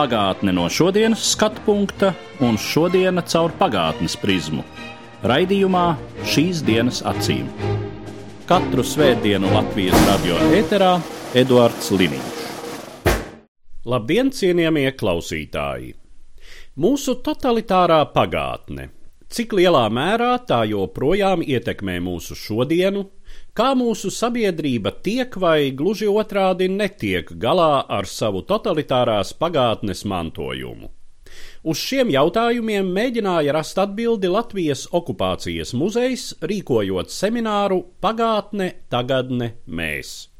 Pagātne no šodienas skatu punkta un šodienas caur pagātnes prizmu. Raidījumā šīs dienas acīm. Katru svētdienu Latvijas radio ēterā Eduards Liniņš. Labdien, cienījamie klausītāji! Mūsu totalitārā pagātne. Cik lielā mērā tā joprojām ietekmē mūsu šodienu, kā mūsu sabiedrība tiek vai gluži otrādi netiek galā ar savu totalitārās pagātnes mantojumu. Uz šiem jautājumiem mēģināja rast atbildi Latvijas okupācijas muzejs, rīkojot semināru Pagātne, tagadne, mēs.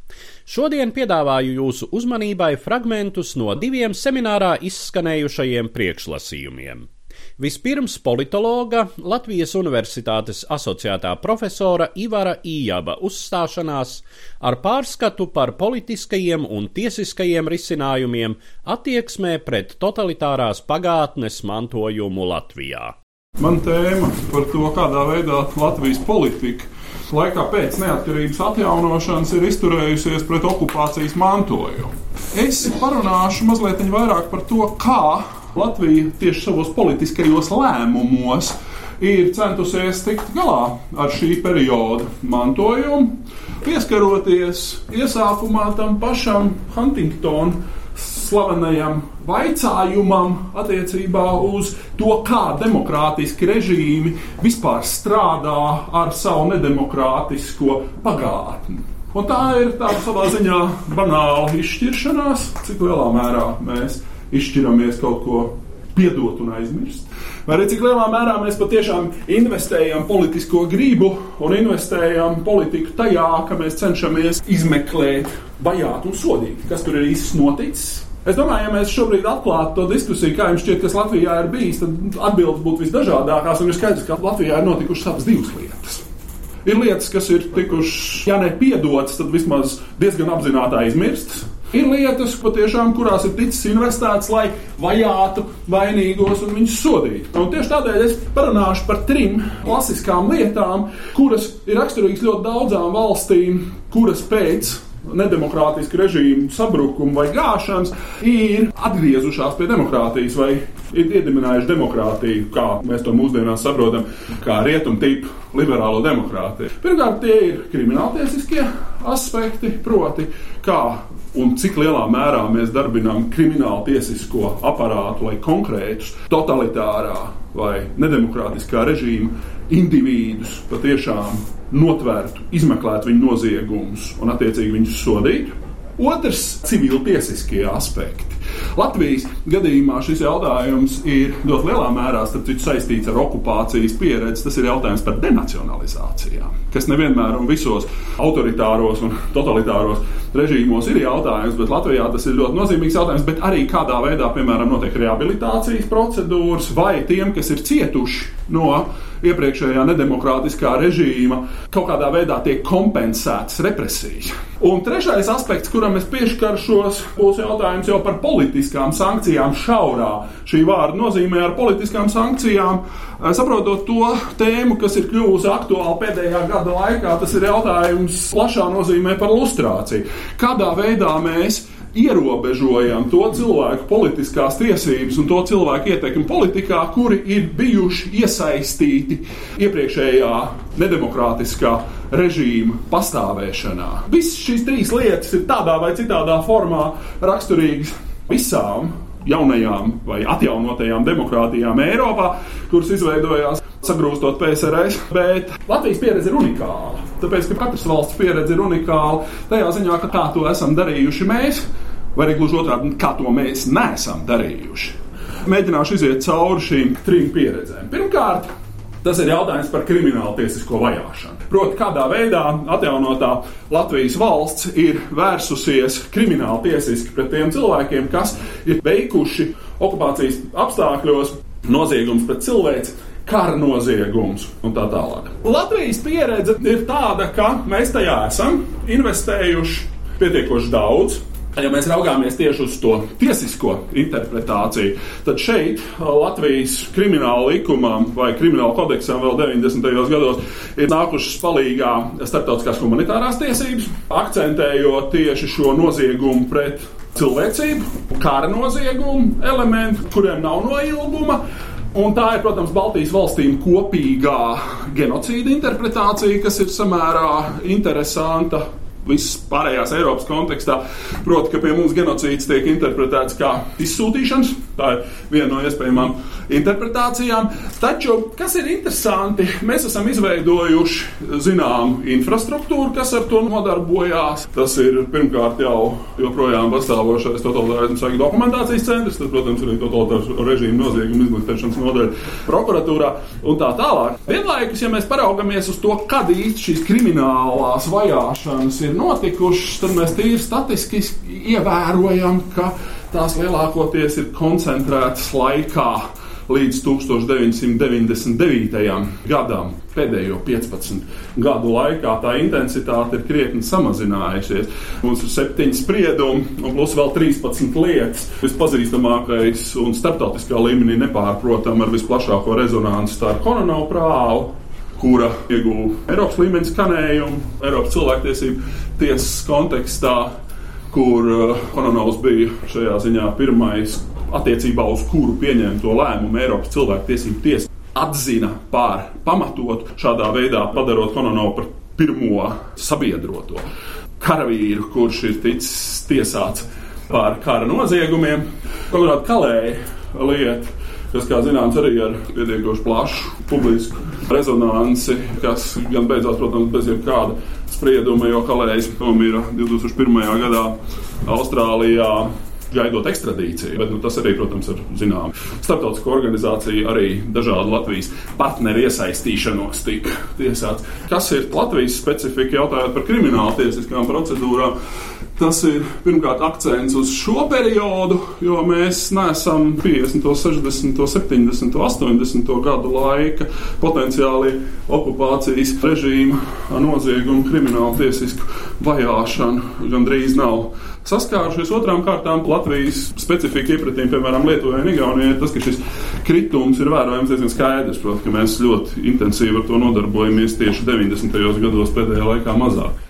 Šodien piedāvāju jūsu uzmanībai fragmentus no diviem seminārā izskanējušajiem priekšlasījumiem. Vispirms politologa Latvijas Universitātes asociētā profesora Ivara Ījaba uzstāšanās ar pārskatu par politiskajiem un tiesiskajiem risinājumiem attieksmē pret totalitārās pagātnes mantojumu Latvijā. Man tēma par to, kādā veidā Latvijas politika laikā pēc neatkarības atjaunošanas ir izturējusies pret okupācijas mantojumu. Es parunāšu mazliet vairāk par to, kā Latvija tieši savos politiskajos lēmumos ir centusies tikt galā ar šī perioda mantojumu, pieskaroties iesākumā tam pašam Huntingtonam slavenajam vaicājumam attiecībā uz to, kā demokrātiski režīmi vispār strādā ar savu nedemokrātisko pagātni. Un tā ir tāda savā ziņā banāla izšķiršanās, cik lielā mērā mēs izšķiramies kaut ko piedot un aizmirst. Vai arī cik lielā mērā mēs patiešām investējam politisko gribu un investējam politiku tajā, ka mēs cenšamies izmeklēt, vajāt un sodīt, kas tur ir īsti noticis. Es domāju, ja mēs šobrīd atklātu to diskusiju, kā jums šķiet, kas Latvijā ir bijis, tad atbildes būtu visdažādākās. Ir skaidrs, ka Latvijā ir notikušas abas divas lietas. Ir lietas, kas ir tikušas, ja ne piedotas, tad vismaz diezgan apzināti aizmirstas. Ir lietas, patiešām, kurās ir ticis investēts, lai vajātu vainīgos un viņus sodītu. Un tieši tādēļ es parunāšu par trim klasiskām lietām, kuras ir raksturīgas ļoti daudzām valstīm, kuras pēc nedemokrātisku režīmu sabrukuma vai gāšanas ir atgriezušās pie demokrātijas vai ir iedibinājuši demokrātiju, kā mēs to mūsdienās saprotam, kā rietumu tipu liberālo demokrātiju. Pirmkārt, tie ir krimināltiesiskie aspekti, proti, kā un cik lielā mērā mēs darbinām kriminālu tiesisko aparātu, lai konkrētus totalitārā vai nedemokrātiskā režīma individus patiešām notvērtu, izmeklētu viņu noziegumus un attiecīgi viņus sodītu. Otrs - civiltiesiskie aspekti. Latvijas gadījumā šis jautājums ir ļoti lielā mērā saistīts ar okupācijas pieredzi. Tas ir jautājums par denacionalizācijām, kas nevienmēr un visos autoritāros un totalitāros režīmos ir jautājums, bet Latvijā tas ir ļoti nozīmīgs jautājums. Bet arī kādā veidā, piemēram, notiek rehabilitācijas procedūras, vai tiem, kas ir cietuši no iepriekšējā nedemokrātiskā režīma, kaut kādā veidā tiek kompensētas represijas. Un trešais aspekts, kuram es pieskaršos, būs jautājums jau par politiskām sankcijām šaurā. Šī vārda nozīmē ar politiskām sankcijām, saprotot to tēmu, kas ir kļuvusi aktuāla pēdējā gada laikā, tas ir jautājums plašā nozīmē par lustrāciju. Kādā veidā mēs ierobežojam to cilvēku politiskās tiesības un to cilvēku ietekmi politikā, kuri ir bijuši iesaistīti iepriekšējā nedemokrātiskā režīma pastāvēšanā. Visas šīs trīs lietas ir tādā vai citādā formā raksturīgas visām jaunajām vai atjaunotajām demokrātijām Eiropā, kuras izveidojās sagrūstot PSRS, bet Latvijas pieredze ir unikāla. Tāpēc, ka katras valsts pieredze ir unikāla tajā ziņā, ka tā to esam darījuši mēs, vai arī gluži otrādi, kā to mēs neesam darījuši. Mēģināšu iziet cauri šīm trim pieredzēm. Pirmkārt, Tas ir jautājums par kriminālu tiesisko vajāšanu. Proti, kādā veidā atjaunotā Latvijas valsts ir vērsusies krimināli tiesiski pret tiem cilvēkiem, kas ir veikuši okupācijas apstākļos noziegums pret cilvēci. Kara noziegums un tā tālāk. Latvijas pieredze ir tāda, ka mēs tajā esam investējuši pietiekoši daudz, Ja mēs raugāmies tieši uz to tiesisko interpretāciju, tad šeit Latvijas krimināla likumam vai krimināla kodeksam vēl 90. gados ir nākušas palīdzīgā starptautiskās humanitārās tiesības, akcentējot tieši šo noziegumu pret cilvēcību, kara noziegumu elementu, kuriem nav noilguma. Un tā ir, protams, Baltijas valstīm kopīgā genocīda interpretācija, kas ir samērā interesanta visas pārējās Eiropas kontekstā. Proti, ka pie mums genocīds tiek interpretēts kā izsūtīšanas. Tā ir viena no iespējamām interpretācijām. Taču, kas ir interesanti, mēs esam izveidojuši zināmu infrastruktūru, kas ar to nodarbojās. Tas ir pirmkārt jau joprojām pastāvošais totalitārisms saka dokumentācijas centrs, tad, protams, arī totalitārismu režīmu noziegumu izmeklēšanas nodaļa prokuratūrā un tā tālāk. Vienlaikus, ja mēs paraugamies uz to, kad īsti šīs kriminālās vajāšanas ir notikušas, tad mēs tīri statistiski ievērojam, ka tās lielākoties ir koncentrētas laikā līdz 1999. gadam. Pēdējo 15 gadu laikā tā intensitāte ir krietni samazinājusies. Mums ir septiņi spriedumi, un plus vēl 13 lietas. Vispazīstamākais un starptautiskā līmenī nepārprotam ar visplašāko rezonanci tā ir Kononovu prāva, kura ieguva Eiropas līmeņa skanējumu, Eiropas cilvēktiesību tiesas kontekstā, kur Kononovs bija šajā ziņā pirmais attiecībā uz kuru pieņemto lēmumu Eiropas cilvēktiesību tiesa atzina par pamatotu, šādā veidā padarot Kononovu par pirmo sabiedroto karavīru, kurš ir ticis tiesāts par kara noziegumiem. Konrāda Kalēja lieta, kas, kā zināms, arī ar pietiekoši plašu publisku rezonanci, kas gan beidzās, protams, bez jebkāda sprieduma, jo Kalējs nomira 2001. gadā Austrālijā gaidot ekstradīciju. Bet nu, tas arī, protams, ir zināms. Starptautiskā organizācija arī dažādu Latvijas partneru iesaistīšanos tika tiesāts. Kas ir Latvijas specifika jautājot par kriminālu tiesiskām procedūrām? Tas ir pirmkārt akcents uz šo periodu, jo mēs neesam 50, 60, 70, 80 gadu laika potenciāli okupācijas režīma noziegumu, kriminālu tiesisku vajāšanu gandrīz nav saskārušies. Otrām kārtām Latvijas specifika iepratīm, piemēram, Lietuvai un Igaunijai, tas, ka šis kritums ir vērojams diezgan skaidrs. Protams, ka mēs ļoti intensīvi ar to nodarbojamies tieši 90. gados pēdējā laikā mazāk.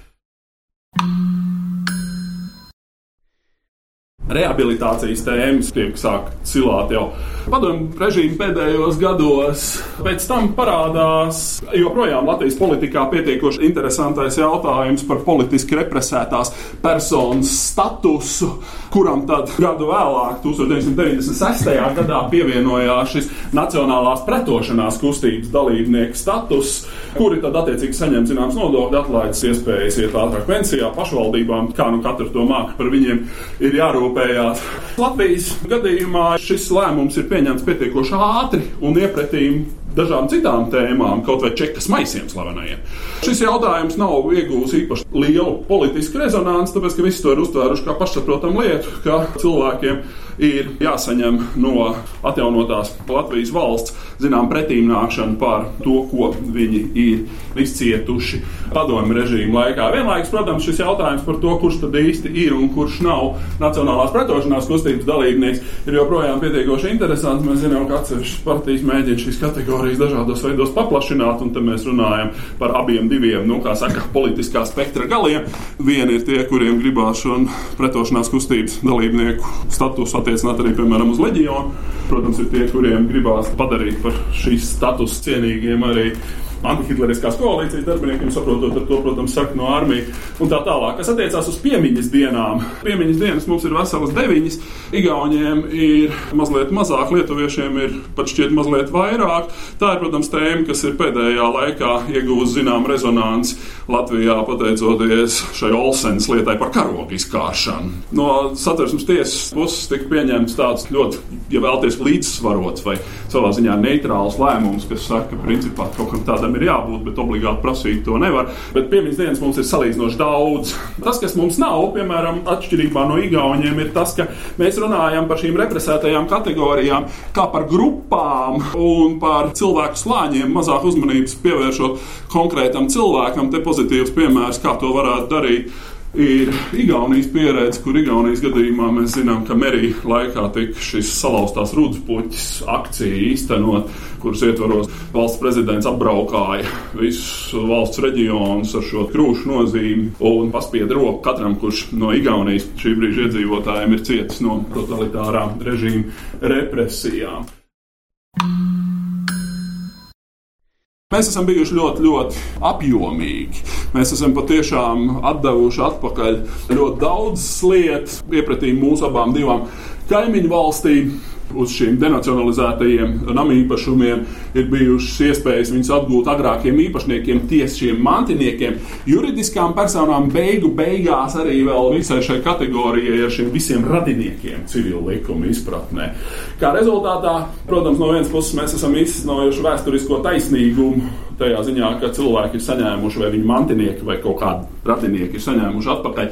Rehabilitācijas tēmas tiek sākt cilāt jau padomju režīmu pēdējos gados. Pēc tam parādās joprojām Latvijas politikā pietiekoši interesantais jautājums par politiski represētās personas statusu, kuram tad gadu vēlāk, 1996. gadā, pievienojās šis Nacionālās pretošanās kustības dalībnieku status, kuri tad attiecīgi saņem zināms nodokļu atlaides iespējas iet ātrāk pensijā pašvaldībām, kā nu katru to māku par viņiem ir jārūpē rūpējās. Latvijas gadījumā šis lēmums ir pieņemts pietiekoši ātri un iepratīm dažām citām tēmām, kaut vai čekas maisiem slavenajiem. Šis jautājums nav iegūmis īpaši lielu politisku rezonanci, tāpēc ka visi to ir uztvēruši kā pašsaprotamu lietu, ka cilvēkiem ir jāsaņem no atjaunotās Latvijas valsts zinām pretīmnākšana par to, ko viņi ir izcietuši padomju režīmu laikā. Vienlaikus, protams, šis jautājums par to, kurš tad īsti ir un kurš nav Nacionālās pretošanās kustības dalībnieks, ir joprojām pietiekoši interesants. Mēs zinām, ka atsevišķas partijas mēģina šīs kategorijas dažādos veidos paplašināt, un te mēs runājam par abiem diviem, nu, kā saka, politiskā spektra galiem. Viena ir tie, kuriem gribās šo pretošanās kustības dalībnieku statusu attiecināt arī, piemēram, uz leģionu. Protams, ir tie, kuriem gribās padarīt par šīs status cienīgiem arī antihitleriskās koalīcijas darbiniekiem, saprotot ar to, protams, saka no armijas un tā tālāk. Kas attiecās uz piemiņas dienām. Piemiņas dienas mums ir veselas deviņas, Igauniem ir mazliet mazāk, Lietuviešiem ir pat šķiet mazliet vairāk. Tā ir, protams, tēma, kas ir pēdējā laikā iegūst zinām rezonanci Latvijā, pateicoties šai Olsenas lietai par karogu izkāršanu. No satversmes tiesas puses tika pieņemts tāds ļoti, ja vēlties, līdzsvarots vai savā ziņā neitrāls lēmums, kas saka, ka principā kaut kam tādam tam ir jābūt, bet obligāti prasīt to nevar. Bet piemiņas dienas mums ir salīdzinoši daudz. Tas, kas mums nav, piemēram, atšķirībā no Igauniem, ir tas, ka mēs runājam par šīm represētajām kategorijām kā par grupām un par cilvēku slāņiem, mazāk uzmanības pievēršot konkrētam cilvēkam. Te pozitīvs piemērs, kā to varētu darīt ir Igaunijas pieredze, kur Igaunijas gadījumā mēs zinām, ka Merija laikā tika šis salauztās ruduspuķis akcija īstenot, kuras ietvaros valsts prezidents apbraukāja visus valsts reģionus ar šo krūšu nozīmi un paspieda roku katram, kurš no Igaunijas šī brīža iedzīvotājiem ir cietis no totalitārā režīma represijām. Mēs esam bijuši ļoti, ļoti apjomīgi. Mēs esam patiešām atdevuši atpakaļ ļoti daudzas lietas, iepratīm mūsu abām divām kaimiņu valstīm uz šiem denacionalizētajiem nama īpašumiem ir bijušas iespējas viņus atgūt agrākiem īpašniekiem, tiesiem mantiniekiem, juridiskām personām beigu beigās arī vēl visai šai kategorijai ar šiem visiem radiniekiem civilu likumu izpratnē. Kā rezultātā, protams, no vienas puses mēs esam izsnojuši vēsturisko taisnīgumu tajā ziņā, ka cilvēki ir saņēmuši, vai viņu mantinieki vai kaut kādi radinieki ir saņēmuši atpakaļ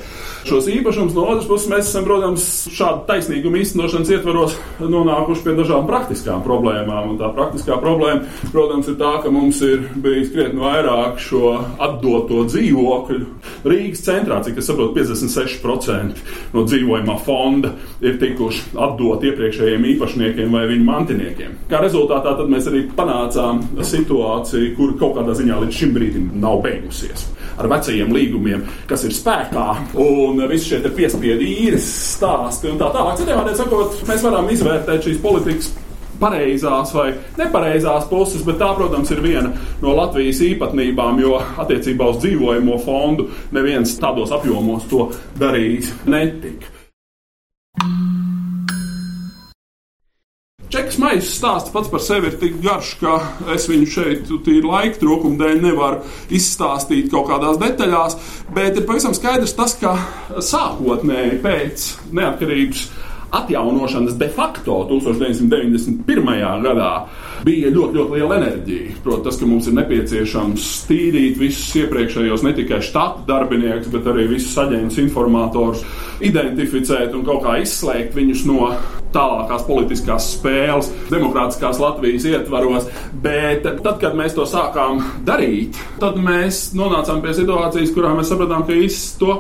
šos īpašumus. No otras puses, mēs esam, protams, šādu taisnīgumu īstenošanas ietvaros nonākuši pie dažādām praktiskām problēmām. Un tā praktiskā problēma, protams, ir tā, ka mums ir bijis krietni vairāk šo atdoto dzīvokļu. Rīgas centrā, cik es saprotu, 56% no dzīvojamā fonda ir tikuši atdot iepriekšējiem īpašniekiem vai viņu mantiniekiem. Kā rezultātā mēs arī panācām situāciju, kur kaut kādā ziņā līdz šim brīdim nav beigusies ar vecajiem līgumiem, kas ir spēkā, un visi šie piespiedu īres stāsti un tā tālāk. Citiem vārdiem sakot, mēs varam izvērtēt šīs politikas pareizās vai nepareizās puses, bet tā, protams, ir viena no Latvijas īpatnībām, jo attiecībā uz dzīvojamo fondu neviens tādos apjomos to darīt netika. Čekas maisa stāsts pats par sevi ir tik garš, ka es viņu šeit, tīri laika trūkuma dēļ, nevaru izstāstīt kaut kādās detaļās. Bet ir pavisam skaidrs tas, ka sākotnēji pēc neatkarības atjaunošanas de facto 1991. gadā bija ļoti, ļoti liela enerģija. Protams, tas, ka mums ir nepieciešams tīrīt visus iepriekšējos, ne tikai štata darbiniekus, bet arī visus aģentus, informatorus, identificēt un kaut kā izslēgt viņus no tālākās politiskās spēles, demokrātiskās Latvijas ietvaros. Bet tad, kad mēs to sākām darīt, tad mēs nonācām pie situācijas, kurā mēs sapratām, ka īstenībā to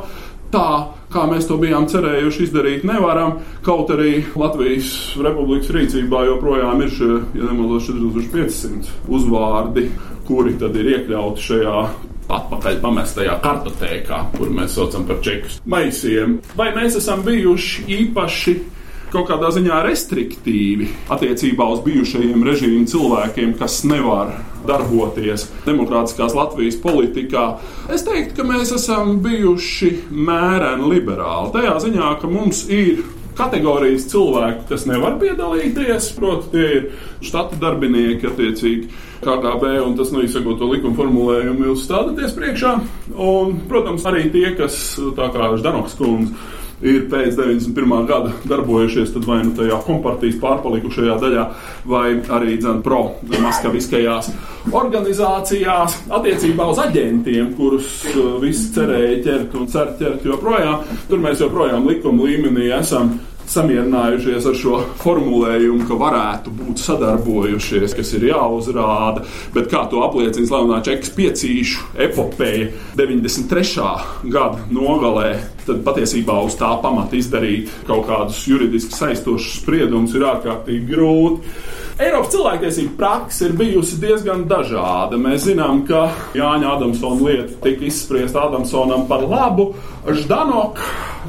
tā, kā mēs to bijām cerējuši izdarīt, nevaram. Kaut arī Latvijas Republikas rīcībā joprojām ir šie, ja nemaldos, 4500 uzvārdi, kuri tad ir iekļauti šajā atpakaļ pamestajā kartotēkā, kur mēs saucam par čeku maisiem. Vai mēs esam bijuši īpaši kaut kādā ziņā restriktīvi attiecībā uz bijušajiem režīmu cilvēkiem, kas nevar darboties demokrātiskās Latvijas politikā. Es teiktu, ka mēs esam bijuši mēreni liberāli. Tajā ziņā, ka mums ir kategorijas cilvēku, kas nevar piedalīties. Proti, tie ir štata darbinieki, attiecīgi KGB, un tas nu, izsakot to likuma formulējumu, jūs stādaties priekšā. Un, protams, arī tie, kas, tā kā Ždanoks kundze, ir pēc 91. gada darbojušies vai nu tajā kompartijas pārpalikušajā daļā, vai arī dzen, pro maskaviskajās organizācijās attiecībā uz aģentiem, kurus uh, visi cerēja ķert un cer ķert joprojām. Tur mēs joprojām likuma līmenī esam samierinājušies ar šo formulējumu, ka varētu būt sadarbojušies, kas ir jāuzrāda. Bet kā to apliecina slavenā čekas piecīšu epopeja 93. gada nogalē, tad patiesībā uz tā pamata izdarīt kaut kādus juridiski saistošus spriedumus ir ārkārtīgi grūti. Eiropas cilvēktiesība praksa ir bijusi diezgan dažāda. Mēs zinām, ka Jāņa Adamsona lieta tika izspriesta Adamsonam par labu. Ždanok,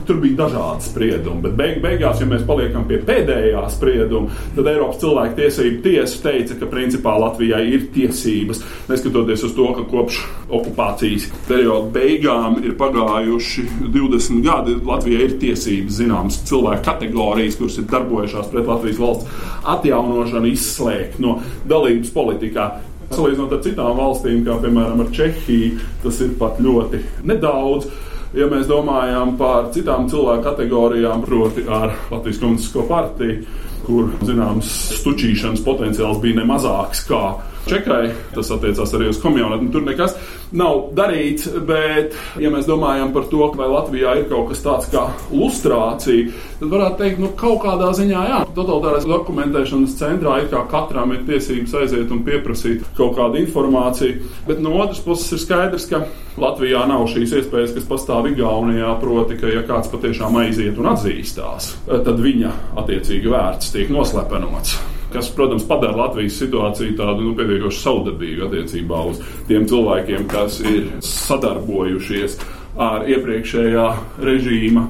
tur bija dažādi spriedumi, bet beig beigās, ja mēs paliekam pie pēdējā sprieduma, tad Eiropas cilvēktiesība tiesa teica, ka principā Latvijai ir tiesības, neskatoties uz to, ka kopš okupācijas perioda beigām ir pagājuši 20 gadi, Latvijai ir tiesības zināmas cilvēku kategorijas, kuras ir darbojušās pret Latvijas valsts atjaunošanu, izslēgt no dalības politikā. Salīdzinot ar citām valstīm, kā piemēram ar Čehiju, tas ir pat ļoti nedaudz ja mēs domājam par citām cilvēku kategorijām, proti, ar Latvijas Komunistisko partiju, kur zināms stučīšanas potenciāls bija nemazāks kā Čekai. Tas attiecās arī uz komjānatu. Tur nekas nav darīts, bet, ja mēs domājam par to, vai Latvijā ir kaut kas tāds kā lustrācija, tad varētu teikt, nu, kaut kādā ziņā, jā, totalitārais dokumentēšanas centrā ir kā katram ir tiesības aiziet un pieprasīt kaut kādu informāciju, bet no otras puses ir skaidrs, ka Latvijā nav šīs iespējas, kas pastāv Igaunijā, proti, ka ja kāds patiešām aiziet un atzīstās, tad viņa attiecīgi vērts tiek noslepenots kas, protams, padara Latvijas situāciju tādu nu, pietiekoši saudabīgu attiecībā uz tiem cilvēkiem, kas ir sadarbojušies ar iepriekšējā režīma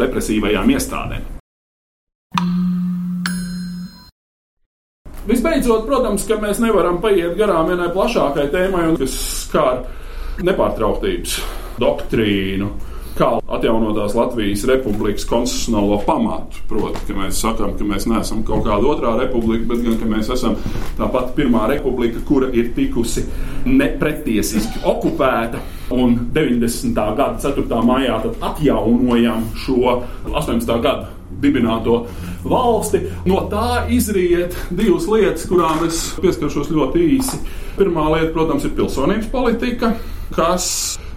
represīvajām iestādēm. Visbeidzot, protams, ka mēs nevaram paiet garām vienai plašākai tēmai, kas skar nepārtrauktības doktrīnu kā atjaunotās Latvijas republikas konstitucionālo pamatu. Proti, ka mēs sakām, ka mēs neesam kaut kāda otrā republika, bet gan ka mēs esam tā pati pirmā republika, kura ir tikusi nepretiesiski okupēta. Un 90. gada 4. maijā atjaunojam šo 18. gadu dibināto valsti. No tā izriet divas lietas, kurām es pieskaršos ļoti īsi. Pirmā lieta, protams, ir pilsonības politika, kas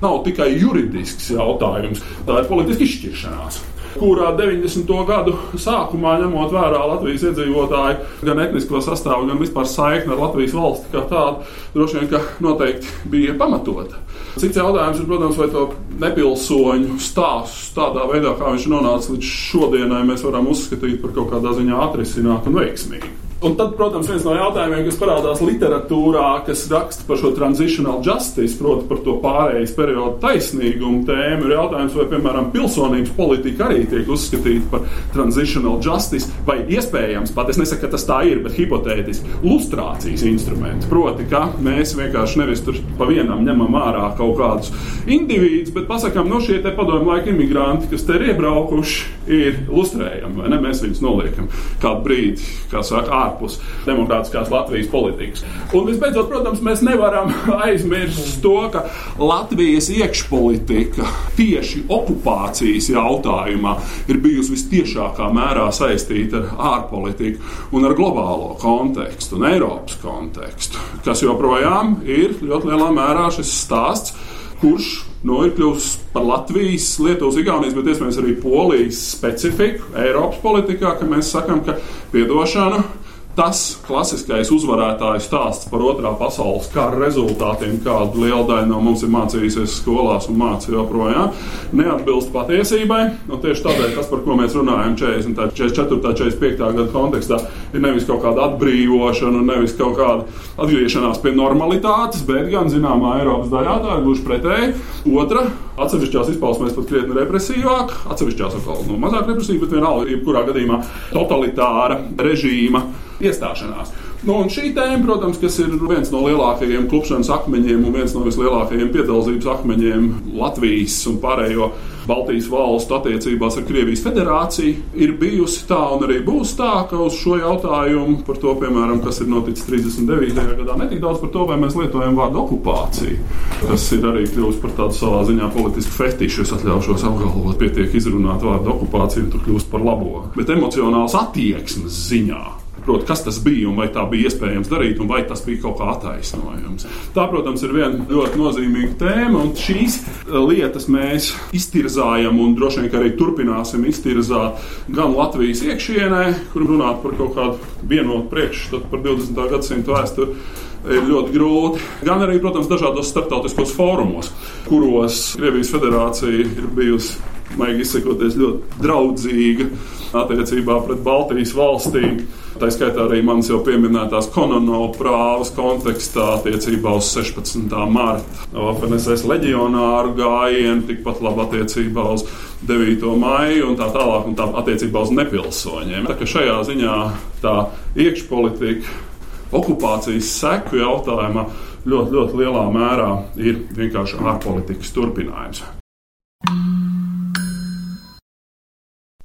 nav tikai juridisks jautājums, tā ir politiska izšķiršanās kurā 90. gadu sākumā, ņemot vērā Latvijas iedzīvotāju gan etnisko sastāvu, gan vispār saikni ar Latvijas valsti kā tādu, droši vien, ka noteikti bija pamatota. Cits jautājums ir, protams, vai to nepilsoņu stāstu tādā veidā, kā viņš nonāca līdz šodienai, mēs varam uzskatīt par kaut kādā ziņā atrisinātu un veiksmīgu. Un tad, protams, viens no jautājumiem, kas parādās literatūrā, kas raksta par šo transitional justice, proti, par to pārējais periodu taisnīgumu tēmu, ir jautājums, vai, piemēram, pilsonības politika arī tiek uzskatīta par transitional justice, vai iespējams, pat es nesaku, ka tas tā ir, bet hipotētiski, lustrācijas instruments. Proti, ka mēs vienkārši nevis tur pa vienam ņemam ārā kaut kādus individus, bet pasakām, no šie te padomju laika imigranti, kas te ir iebraukuši, ir lustrējami, vai ne? Mēs viņus noliekam kādu brīdi, kā saka, ārā ārpus demokrātiskās Latvijas politikas. Un visbeidzot, protams, mēs nevaram aizmirst to, ka Latvijas iekšpolitika tieši okupācijas jautājumā ir bijusi vistiešākā mērā saistīta ar ārpolitiku un ar globālo kontekstu un Eiropas kontekstu, kas joprojām ir ļoti lielā mērā šis stāsts, kurš nu, ir kļuvis par Latvijas, Lietuvas, Igaunijas, bet iespējams arī Polijas specifiku Eiropas politikā, ka mēs sakām, ka piedošana tas klasiskais uzvarētāju stāsts par otrā pasaules kara rezultātiem, kādu liela daļa no mums ir mācījusies skolās un mācīja joprojām, neatbilst patiesībai. Un tieši tādēļ tas, par ko mēs runājam 40, 44, 45 gadu kontekstā, ir nevis kaut kāda atbrīvošana, nevis kaut kāda atgriešanās pie normalitātes, bet gan zināmā Eiropas daļā tā ir gluži pretēji. Otra, atsevišķās izpausmēs pat krietni represīvāk, atsevišķās atkal nu, mazāk represīva, bet vienalga, jebkurā gadījumā totalitāra režīma iestāšanās. Nu, šī tēma, protams, ir viens no lielākajiem klupšanas akmeņiem un viens no vislielākajiem piedalības akmeņiem Latvijas un pārējo Baltijas valstu attiecībās ar Krievijas federāciju, ir bijusi tā un arī būs tā, ka uz šo jautājumu par to, piemēram, kas ir noticis 39. gadā, netik daudz par to, vai mēs lietojam vārdu okupācija. Tas ir arī kļuvis par tādu savā ziņā politisku fetišu. Es atļaušos apgalvot, pietiek izrunāt vārdu okupācija, un tur kļūst par labo. Bet emocionāls attieksmes ziņā Proti, kas tas bija un vai tā bija iespējams darīt, un vai tas bija kaut kā attaisnojams. Tā, protams, ir viena ļoti nozīmīga tēma, un šīs eh, lietas mēs iztirzājam un droši vien arī turpināsim iztirzāt gan Latvijas iekšienē, kur runāt par kaut kādu vienotu priekšstatu par 20. gadsimtu vēsturi ir ļoti grūti. Gan arī, protams, dažādos starptautiskos fórumos, kuros Krievijas federācija ir bijusi, maigi izsakoties, ļoti draudzīga attiecībā pret Baltijas valstīm. Tā skaitā arī manas jau pieminētās konono prāvas kontekstā attiecībā uz 16. marta FNSS leģionāru gājienu, tikpat labi attiecībā uz 9. maiju un tā tālāk, un tā attiecībā uz nepilsoņiem. Tā ka šajā ziņā tā iekšpolitika okupācijas seku jautājumā ļoti, ļoti lielā mērā ir vienkārši ārpolitikas turpinājums.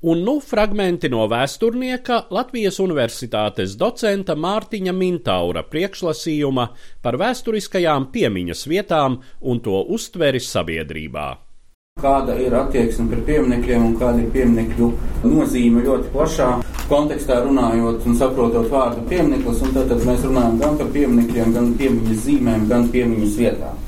Un nu fragmenti no vēsturnieka Latvijas Universitātes docenta Mārtiņa Mintaura priekšlasījuma par vēsturiskajām piemiņas vietām un to uztveri sabiedrībā. kāda ir attieksme pret pieminekļiem un kāda ir pieminekļu nozīme ļoti plašā kontekstā runājot un saprotot vārdu piemineklis. Tad mēs runājam gan par pieminekļiem, gan piemiņas zīmēm, gan piemiņas vietām.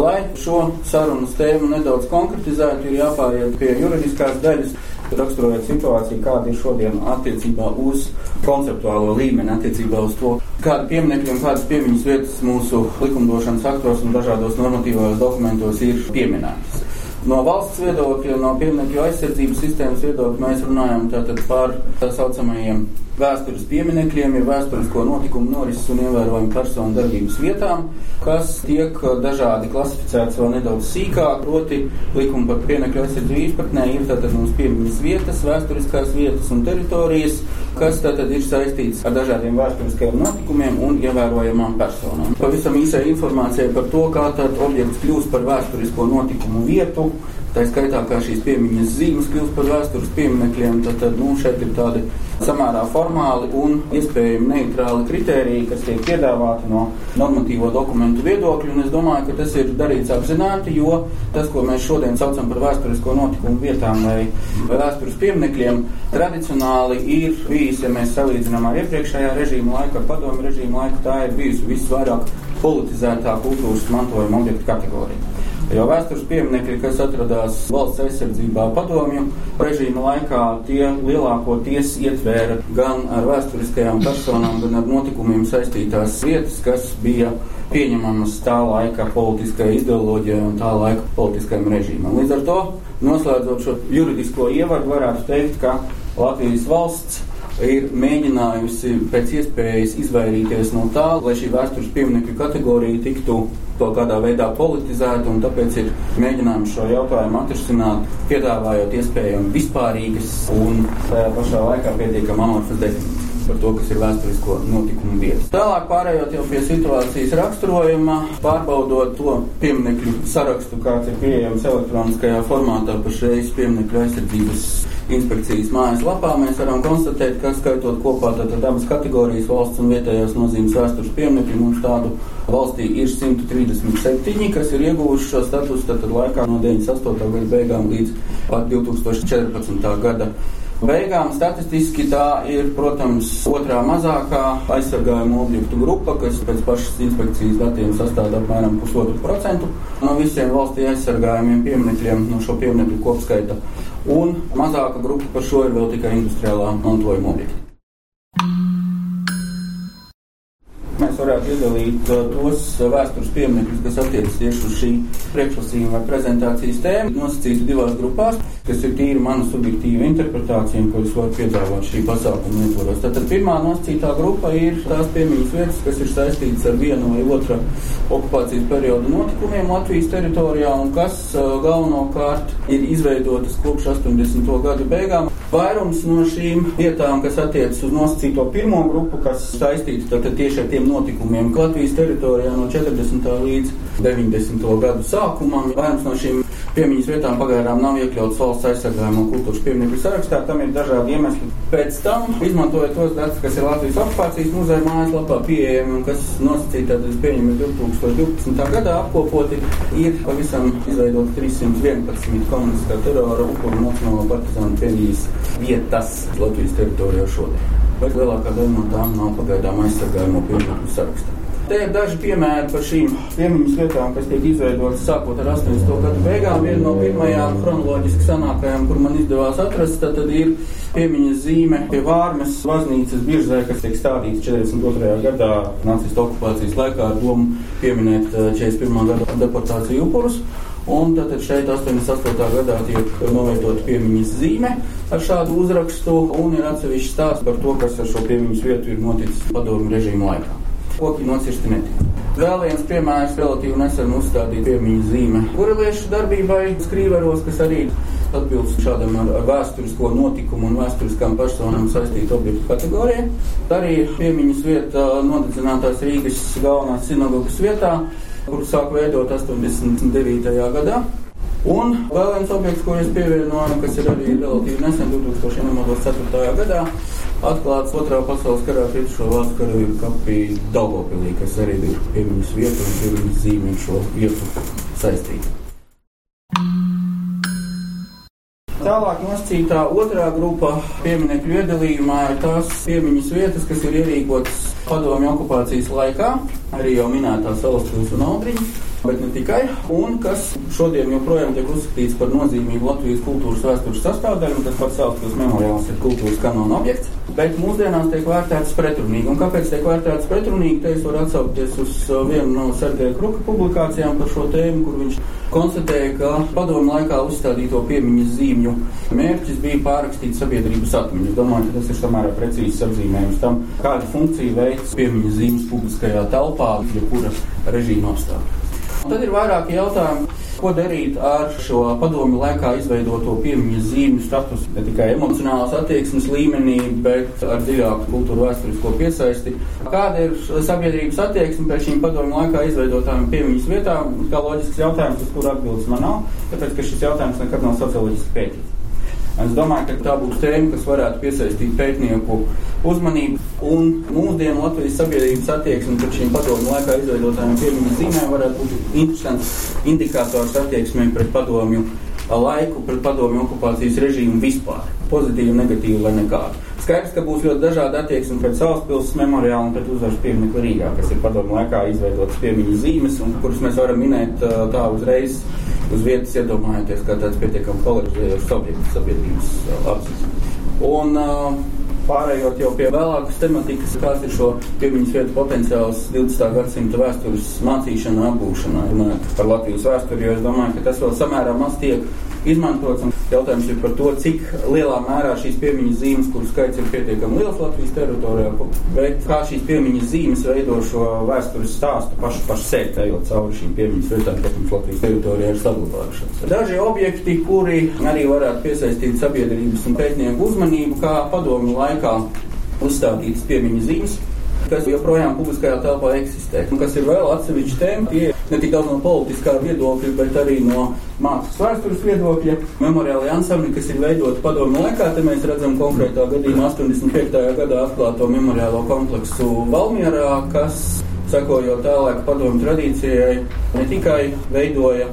Lai šo sarunas tēmu nedaudz konkretizētu, ir jāpāriet pie juridiskās daļas, raksturojot situāciju, kāda ir šodien attiecībā uz konceptuālo līmeni, attiecībā uz to, kāda pieminekļa un kādas piemiņas vietas mūsu likumdošanas aktos un dažādos normatīvajos dokumentos ir pieminētas. No valsts viedokļa, no pieminiektu aizsardzības sistēmas viedokļa mēs runājam par tā saucamajiem vēstures pieminekļiem, ir vēsturisko notikumu norises un ievērojumu personu darbības vietām, kas tiek dažādi klasificēts vēl nedaudz sīkāk, proti likuma par pieminiektu aizsardzību izpratnē ir tātad mums piemiņas vietas, vēsturiskās vietas un teritorijas, kas tātad ir saistīts ar dažādiem vēsturiskajiem notikumiem un ievērojamām personām. Pavisam īsai informācijai par to, kā tad objekts kļūst par vēsturisko notikumu vietu, Tā skaitā, kā šīs piemiņas zīmes kļūst par vēstures pieminekļiem, tad, tad nu, šeit ir tādi samērā formāli un iespējami neitrāli kritēriji, kas tiek piedāvāti no normatīvo dokumentu viedokļa. Es domāju, ka tas ir darīts apzināti, jo tas, ko mēs šodien saucam par vēsturisko notikumu vietām vai vēstures pieminekļiem, tradicionāli ir bijis, ja mēs salīdzinām ar iepriekšējā režīma laiku, ar padomu režīmu laiku, tā ir bijusi visvairāk politizētā kultūras mantojuma objektu kategorija. Jo vēstures pieminekļi, kas atradās valsts aizsardzībā padomju režīma laikā, tie lielākoties ietvēra gan ar vēsturiskajām personām, gan ar notikumiem saistītās vietas, kas bija pieņemamas tā laika politiskajai ideoloģijai un tā laika politiskajam režīmam. Līdz ar to, noslēdzot šo juridisko ievadu, varētu teikt, ka Latvijas valsts ir mēģinājusi pēc iespējas izvairīties no tā, lai šī vēstures pieminiektu kategorija tiktu kaut kādā veidā politizēta, un tāpēc ir mēģinājums šo jautājumu atrisināt, piedāvājot iespējami vispārīgas un tajā pašā laikā pietiekami amorfas definīcijas par to, kas ir vēsturisko notikumu vietas. Tālāk pārējot jau pie situācijas raksturojuma, pārbaudot to pieminiektu sarakstu, kāds ir pieejams elektroniskajā formātā pašreiz pieminiektu aizsardzības inspekcijas mājaslapā, mēs varam konstatēt, ka skaitot kopā abas kategorijas valsts un vietējās nozīmes vēstures pieminekļi, mums tādu valstī ir 137, kas ir ieguvuši šo statusu tātad laikā no 98. gada beigām līdz pat 2014. gada beigām statistiski tā ir, protams, otrā mazākā aizsargājuma objektu grupa, kas pēc pašas inspekcijas datiem sastāv apmēram pusotru procentu no visiem valstī aizsargājumiem pieminekļiem no šo pieminekļu kopskaita. Un mazāka grupa par šo ir vēl tikai industriālā mantojuma objekti. Mēs varētu iedalīt uh, tos uh, vēstures pieminekļus, kas attiecas tieši uz šī priekšlasījuma vai prezentācijas tēmu, nosacīti divās grupās, kas ir tīri mana subjektīva interpretācija, ko es varu piedāvāt šī pasākuma ietvaros. Tātad pirmā nosacītā grupa ir tās piemiņas vietas, kas ir saistītas ar vienu vai otru okupācijas periodu notikumiem Latvijas teritorijā un kas uh, galvenokārt ir izveidotas kopš 80. gadu beigām. Vairums no šīm vietām, kas attiecas uz nosacīto pirmo grupu, kas saistītas tieši ar tiem notikumiem Latvijas teritorijā no 40. līdz 90. gadu sākumam. Vairums no šīm piemiņas vietām pagaidām nav iekļauts valsts aizsargājuma un kultūras piemiņu sarakstā. Tam ir dažādi iemesli. Pēc tam, izmantojot tos datus, kas ir Latvijas okupācijas muzeja mājaslapā pieejami un kas nosacīti tātad pieņemami 2012. gadā apkopoti, ir pavisam izveidot 311 komunistiskā terora upuru nacionālo partizānu piemiņas vietas Latvijas teritorijā šodien. Bet lielākā daļa no tām nav pagaidām aizsargājuma piemiņu sarakstā. Te ir daži piemēri par šīm piemiņas vietām, kas tiek izveidotas sākot ar 80. gadu beigām. Viena no pirmajām chronoloģiski sanākajām, kur man izdevās atrast, tad, tad ir piemiņas zīme pie Vārmes baznīcas biržē, kas tiek stādīts 42. gadā nacistu okupācijas laikā ar domu pieminēt 41. Eh, gada deportāciju upurus. Un tad šeit 88. gadā tiek novietota piemiņas zīme ar šādu uzrakstu, un ir atsevišķi stāsts par to, kas ar šo piemiņas vietu ir noticis padomu režīmu laikā koki nocirsti netika. Vēl viens piemērs relatīvi nesen uzstādīja piemiņu zīme kuriliešu darbībai skrīveros, kas arī atbilst šādam ar, ar vēsturisko notikumu un vēsturiskām personām saistītu objektu kategorijai. Arī piemiņas vieta nodedzinātās Rīgas galvenās sinagogas vietā, kuru sāk veidot 89. gadā. Un vēl viens objekts, ko es pievienoju, kas ir arī relatīvi nesen 2004. gadā, atklāts otrā pasaules karā kritušo valstu karavīru kapī Daugopilī, kas arī ir piemiņas vieta un piemiņas zīme šo vietu saistīta. Tālāk nosacītā otrā grupa pieminiektu iedalījumā ir tās piemiņas vietas, kas ir ierīkotas padomju okupācijas laikā, arī jau minētā Salaspils un Aldriņa bet ne tikai, un kas šodien joprojām tiek uzskatīts par nozīmīgu Latvijas kultūras vēstures sastāvdaļu, tas pats Salaspils memoriāls ir kultūras kanona objekts, bet mūsdienās tiek vērtēts pretrunīgi. Un kāpēc tiek vērtēts pretrunīgi? Te es varu atsaukties uz uh, vienu no Sergeja Kruka publikācijām par šo tēmu, kur viņš konstatēja, ka padomu laikā uzstādīto piemiņas zīmju mērķis bija pārrakstīt sabiedrības atmiņu. Es domāju, ka tas ir samērā precīzs apzīmējums tam, kādu funkciju veids piemiņas zīmes publiskajā telpā, jebkura režīma apstākļa. Tad ir vairāki jautājumi, ko darīt ar šo padomu laikā izveidoto piemiņas zīmju statusu. Ne tikai emocionālās attieksmes līmenī, bet ar dziļāku kultūru vēsturisko piesaisti. Kāda ir sabiedrības attieksme pret šīm padomu laikā izveidotām piemiņas vietām? Kā loģisks jautājums, uz kuru atbildes man nav, tāpēc, ka šis jautājums nekad nav socioloģiski pētīts. Es domāju, ka tā būs tēma, kas varētu piesaistīt pētnieku uzmanību. Un mūsdienu Latvijas sabiedrības attieksme pret šīm padomu laikā izveidotājiem piemiņas zīmēm varētu būt interesants indikators attieksmē pret padomju laiku, pret padomju okupācijas režīmu vispār. Pozitīvu, negatīvu vai nekādu. Skaidrs, ka būs ļoti dažāda attieksme pret Salaspilsnes memoriālu un pret uzvaras pieminiektu Rīgā, kas ir padomu laikā izveidotas piemiņas zīmes, un kuras mēs varam minēt tā uzreiz uz vietas iedomājieties, kā tāds pietiekami polarizējošs objekts sabiedrības apziņas. Un uh, pārējot jau pie vēlākas tematikas, kāds ir šo piemiņas vietu potenciāls 20. gadsimta vēstures mācīšanā, apgūšanā, runājot par Latvijas vēsturi, jo es domāju, ka tas vēl samērā maz tiek izmantots. Jautājums ir par to, cik lielā mērā šīs piemiņas zīmes, kuru skaits ir pietiekami liels Latvijas teritorijā, bet kā šīs piemiņas zīmes veido šo vēstures stāstu pašu par sevi, ejot cauri šīm piemiņas vietām, kas mums Latvijas teritorijā ir saglabājušās. Daži objekti, kuri arī varētu piesaistīt sabiedrības un pētnieku uzmanību, kā padomu laikā uzstādītas piemiņas zīmes kas joprojām publiskajā telpā eksistē. Un kas ir vēl atsevišķa tēma, tie ne tik daudz no politiskā viedokļa, bet arī no mākslas vēstures viedokļa. Memoriāli ansambļi, kas ir veidoti padomu laikā, te mēs redzam konkrētā gadījumā 85. gadā atklāto memoriālo kompleksu Valmierā, kas, sekojot tālāk padomu tradīcijai, ne tikai veidoja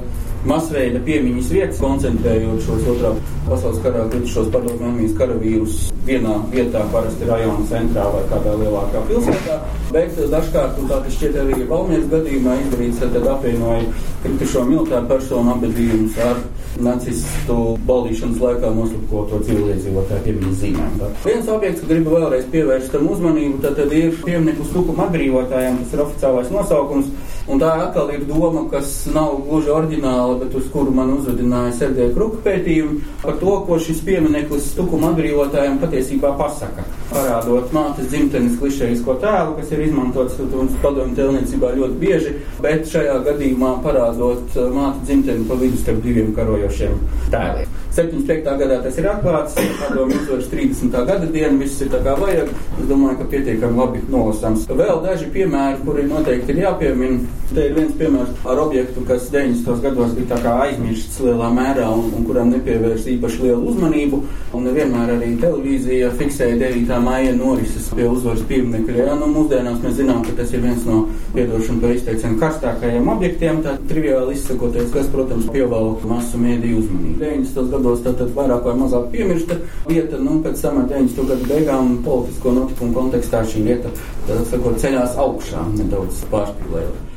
masveida piemiņas vietas, koncentrējot šos otrā pasaules karā kritušos padomju armijas karavīrus vienā vietā, parasti rajona centrā vai kādā lielākā pilsētā. Bet dažkārt, un tā tas šķiet arī Valmieras gadījumā izdarīts, tad apvienoja kritušo militāru personu apbedījumus ar nacistu baldīšanas laikā noslapkoto civiliedzīvotāju piemiņas zīmēm. Tā. Viens objekts, ko gribu vēlreiz pievērst tam uzmanību, tad, tad ir pieminiektu stupuma atbrīvotājiem, tas ir oficiālais nosaukums. Un tā atkal ir doma, kas nav gluži oriģināla, bet uz kuru man uzvedināja Sergeja Kruka pētījumi par to, ko šis piemineklis tukuma atbrīvotājiem patiesībā pasaka. Parādot mātes dzimtenes klišejisko tēlu, kas ir izmantots padomju tēlniecībā ļoti bieži, bet šajā gadījumā parādot uh, mātes dzimteni pa vidu starp diviem karojošiem tēliem. 75. gadā tas ir atklāts, padomju uzvaras 30. gada diena, viss ir tā kā vajag. Es domāju, ka pietiekami labi nolasāms. Vēl daži piemēri, kuri noteikti ir jāpiemina. Te ir viens piemērs ar objektu, kas 90. gados bija tā kā aizmirsts lielā mērā un, un kuram nepievērš īpaši lielu uzmanību. Un nevienmēr arī televīzija fiksēja 9. Maija norises pie uzvaras pieminekļa. Ja, nu, mūsdienās mēs zinām, ka tas ir viens no piedošanu par izteicienu karstākajiem objektiem. Tā triviāli izsakoties, kas, protams, pievelk masu mēdīju uzmanību. 90 gados tātad vairāk vai mazāk piemirsta vieta, nu, pēc tam ar 90. gadu beigām politisko notikumu kontekstā šī vieta, tā sakot, ceļās augšā nedaudz pārspīlējot.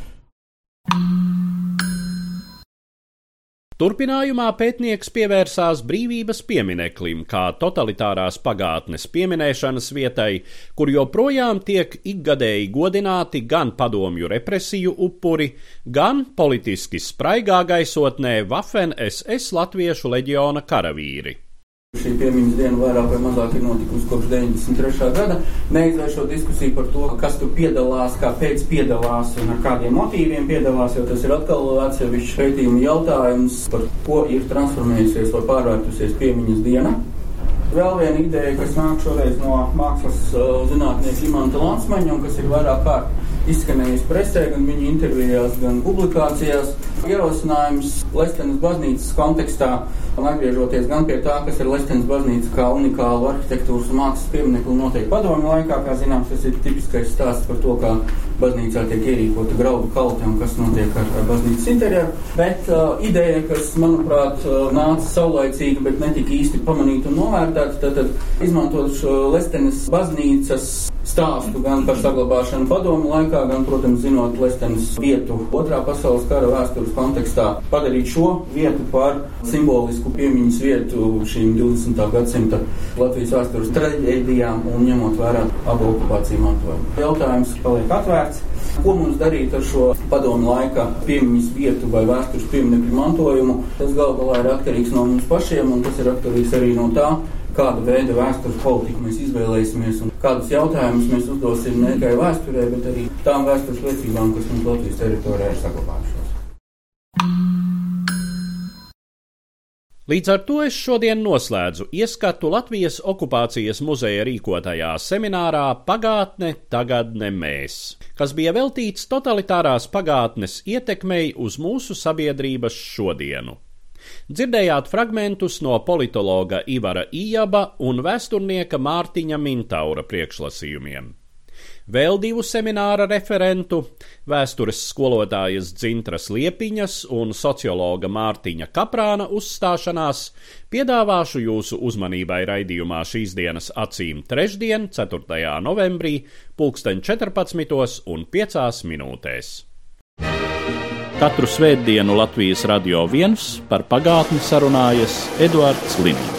Turpinājumā pētnieks pievērsās brīvības piemineklim, kā totalitārās pagātnes pieminēšanas vietai, kur joprojām tiek ikgadēji godināti gan padomju represiju upuri, gan politiski spraigā gaisotnē Waffen SS Latviešu leģiona karavīri. Šī piemiņas diena vairāk vai mazāk ir notikusi kopš 93. gada. Neizvēršot diskusiju par to, kas tur piedalās, kāpēc piedalās un ar kādiem motīviem piedalās, jo tas ir atkal atsevišķs pētījuma jautājums, par ko ir transformējusies vai pārvērtusies piemiņas diena. Vēl viena ideja, kas nāk šoreiz no mākslas uh, zinātnieka Imanta Lansmaņa un kas ir vairāk kārt izskanējis presē, gan viņa intervijās, gan publikācijās. Ierosinājums Lestenes baznīcas kontekstā atgriežoties gan pie tā, kas ir Lestenes baznīca kā unikālu arhitektūras un mākslas pieminekli noteikti padomju laikā, kā zināms, tas ir tipiskais stāsts par to, kā baznīcā tiek ierīkota graudu kalte un kas notiek ar, ar baznīcas interjeru. Bet uh, ideja, kas, manuprāt, uh, nāca saulaicīgi, bet netika īsti pamanīta un novērtēta, tad, tad izmantot šo Lestenes baznīcas stāstu gan par saglabāšanu padomu laikā, gan, protams, zinot Lestenes vietu otrā pasaules kara vēstures kontekstā, padarīt šo vietu par simbolisku piemiņas vietu šīm 20. gadsimta Latvijas vēstures traģēdijām un ņemot vērā abu okupāciju mantojumu. Jautājums paliek atvērts. Ko mums darīt ar šo padomu laika piemiņas vietu vai vēstures pieminiektu mantojumu? Tas galu galā ir atkarīgs no mums pašiem, un tas ir atkarīgs arī no tā, kādu veidu vēstures politiku mēs izvēlēsimies un kādus jautājumus mēs uzdosim ne tikai vēsturē, bet arī tām vēstures liecībām, kas mums Latvijas teritorijā ir saglabājušās. Līdz ar to es šodien noslēdzu ieskatu Latvijas okupācijas muzeja rīkotajā seminārā Pagātne, tagadne mēs, kas bija veltīts totalitārās pagātnes ietekmei uz mūsu sabiedrības šodienu. Dzirdējāt fragmentus no politologa Ivara Ijaba un vēsturnieka Mārtiņa Mintaura priekšlasījumiem. Vēl divu semināra referentu - vēstures skolotājas Dzintras Liepiņas un sociologa Mārtiņa Kaprāna uzstāšanās - piedāvāšu jūsu uzmanībai raidījumā šīs dienas acīm trešdien, 4. novembrī, pulksten 14 un 5 minūtēs. Katru svētdienu Latvijas radio viens par pagātni sarunājas Eduards Līniņš.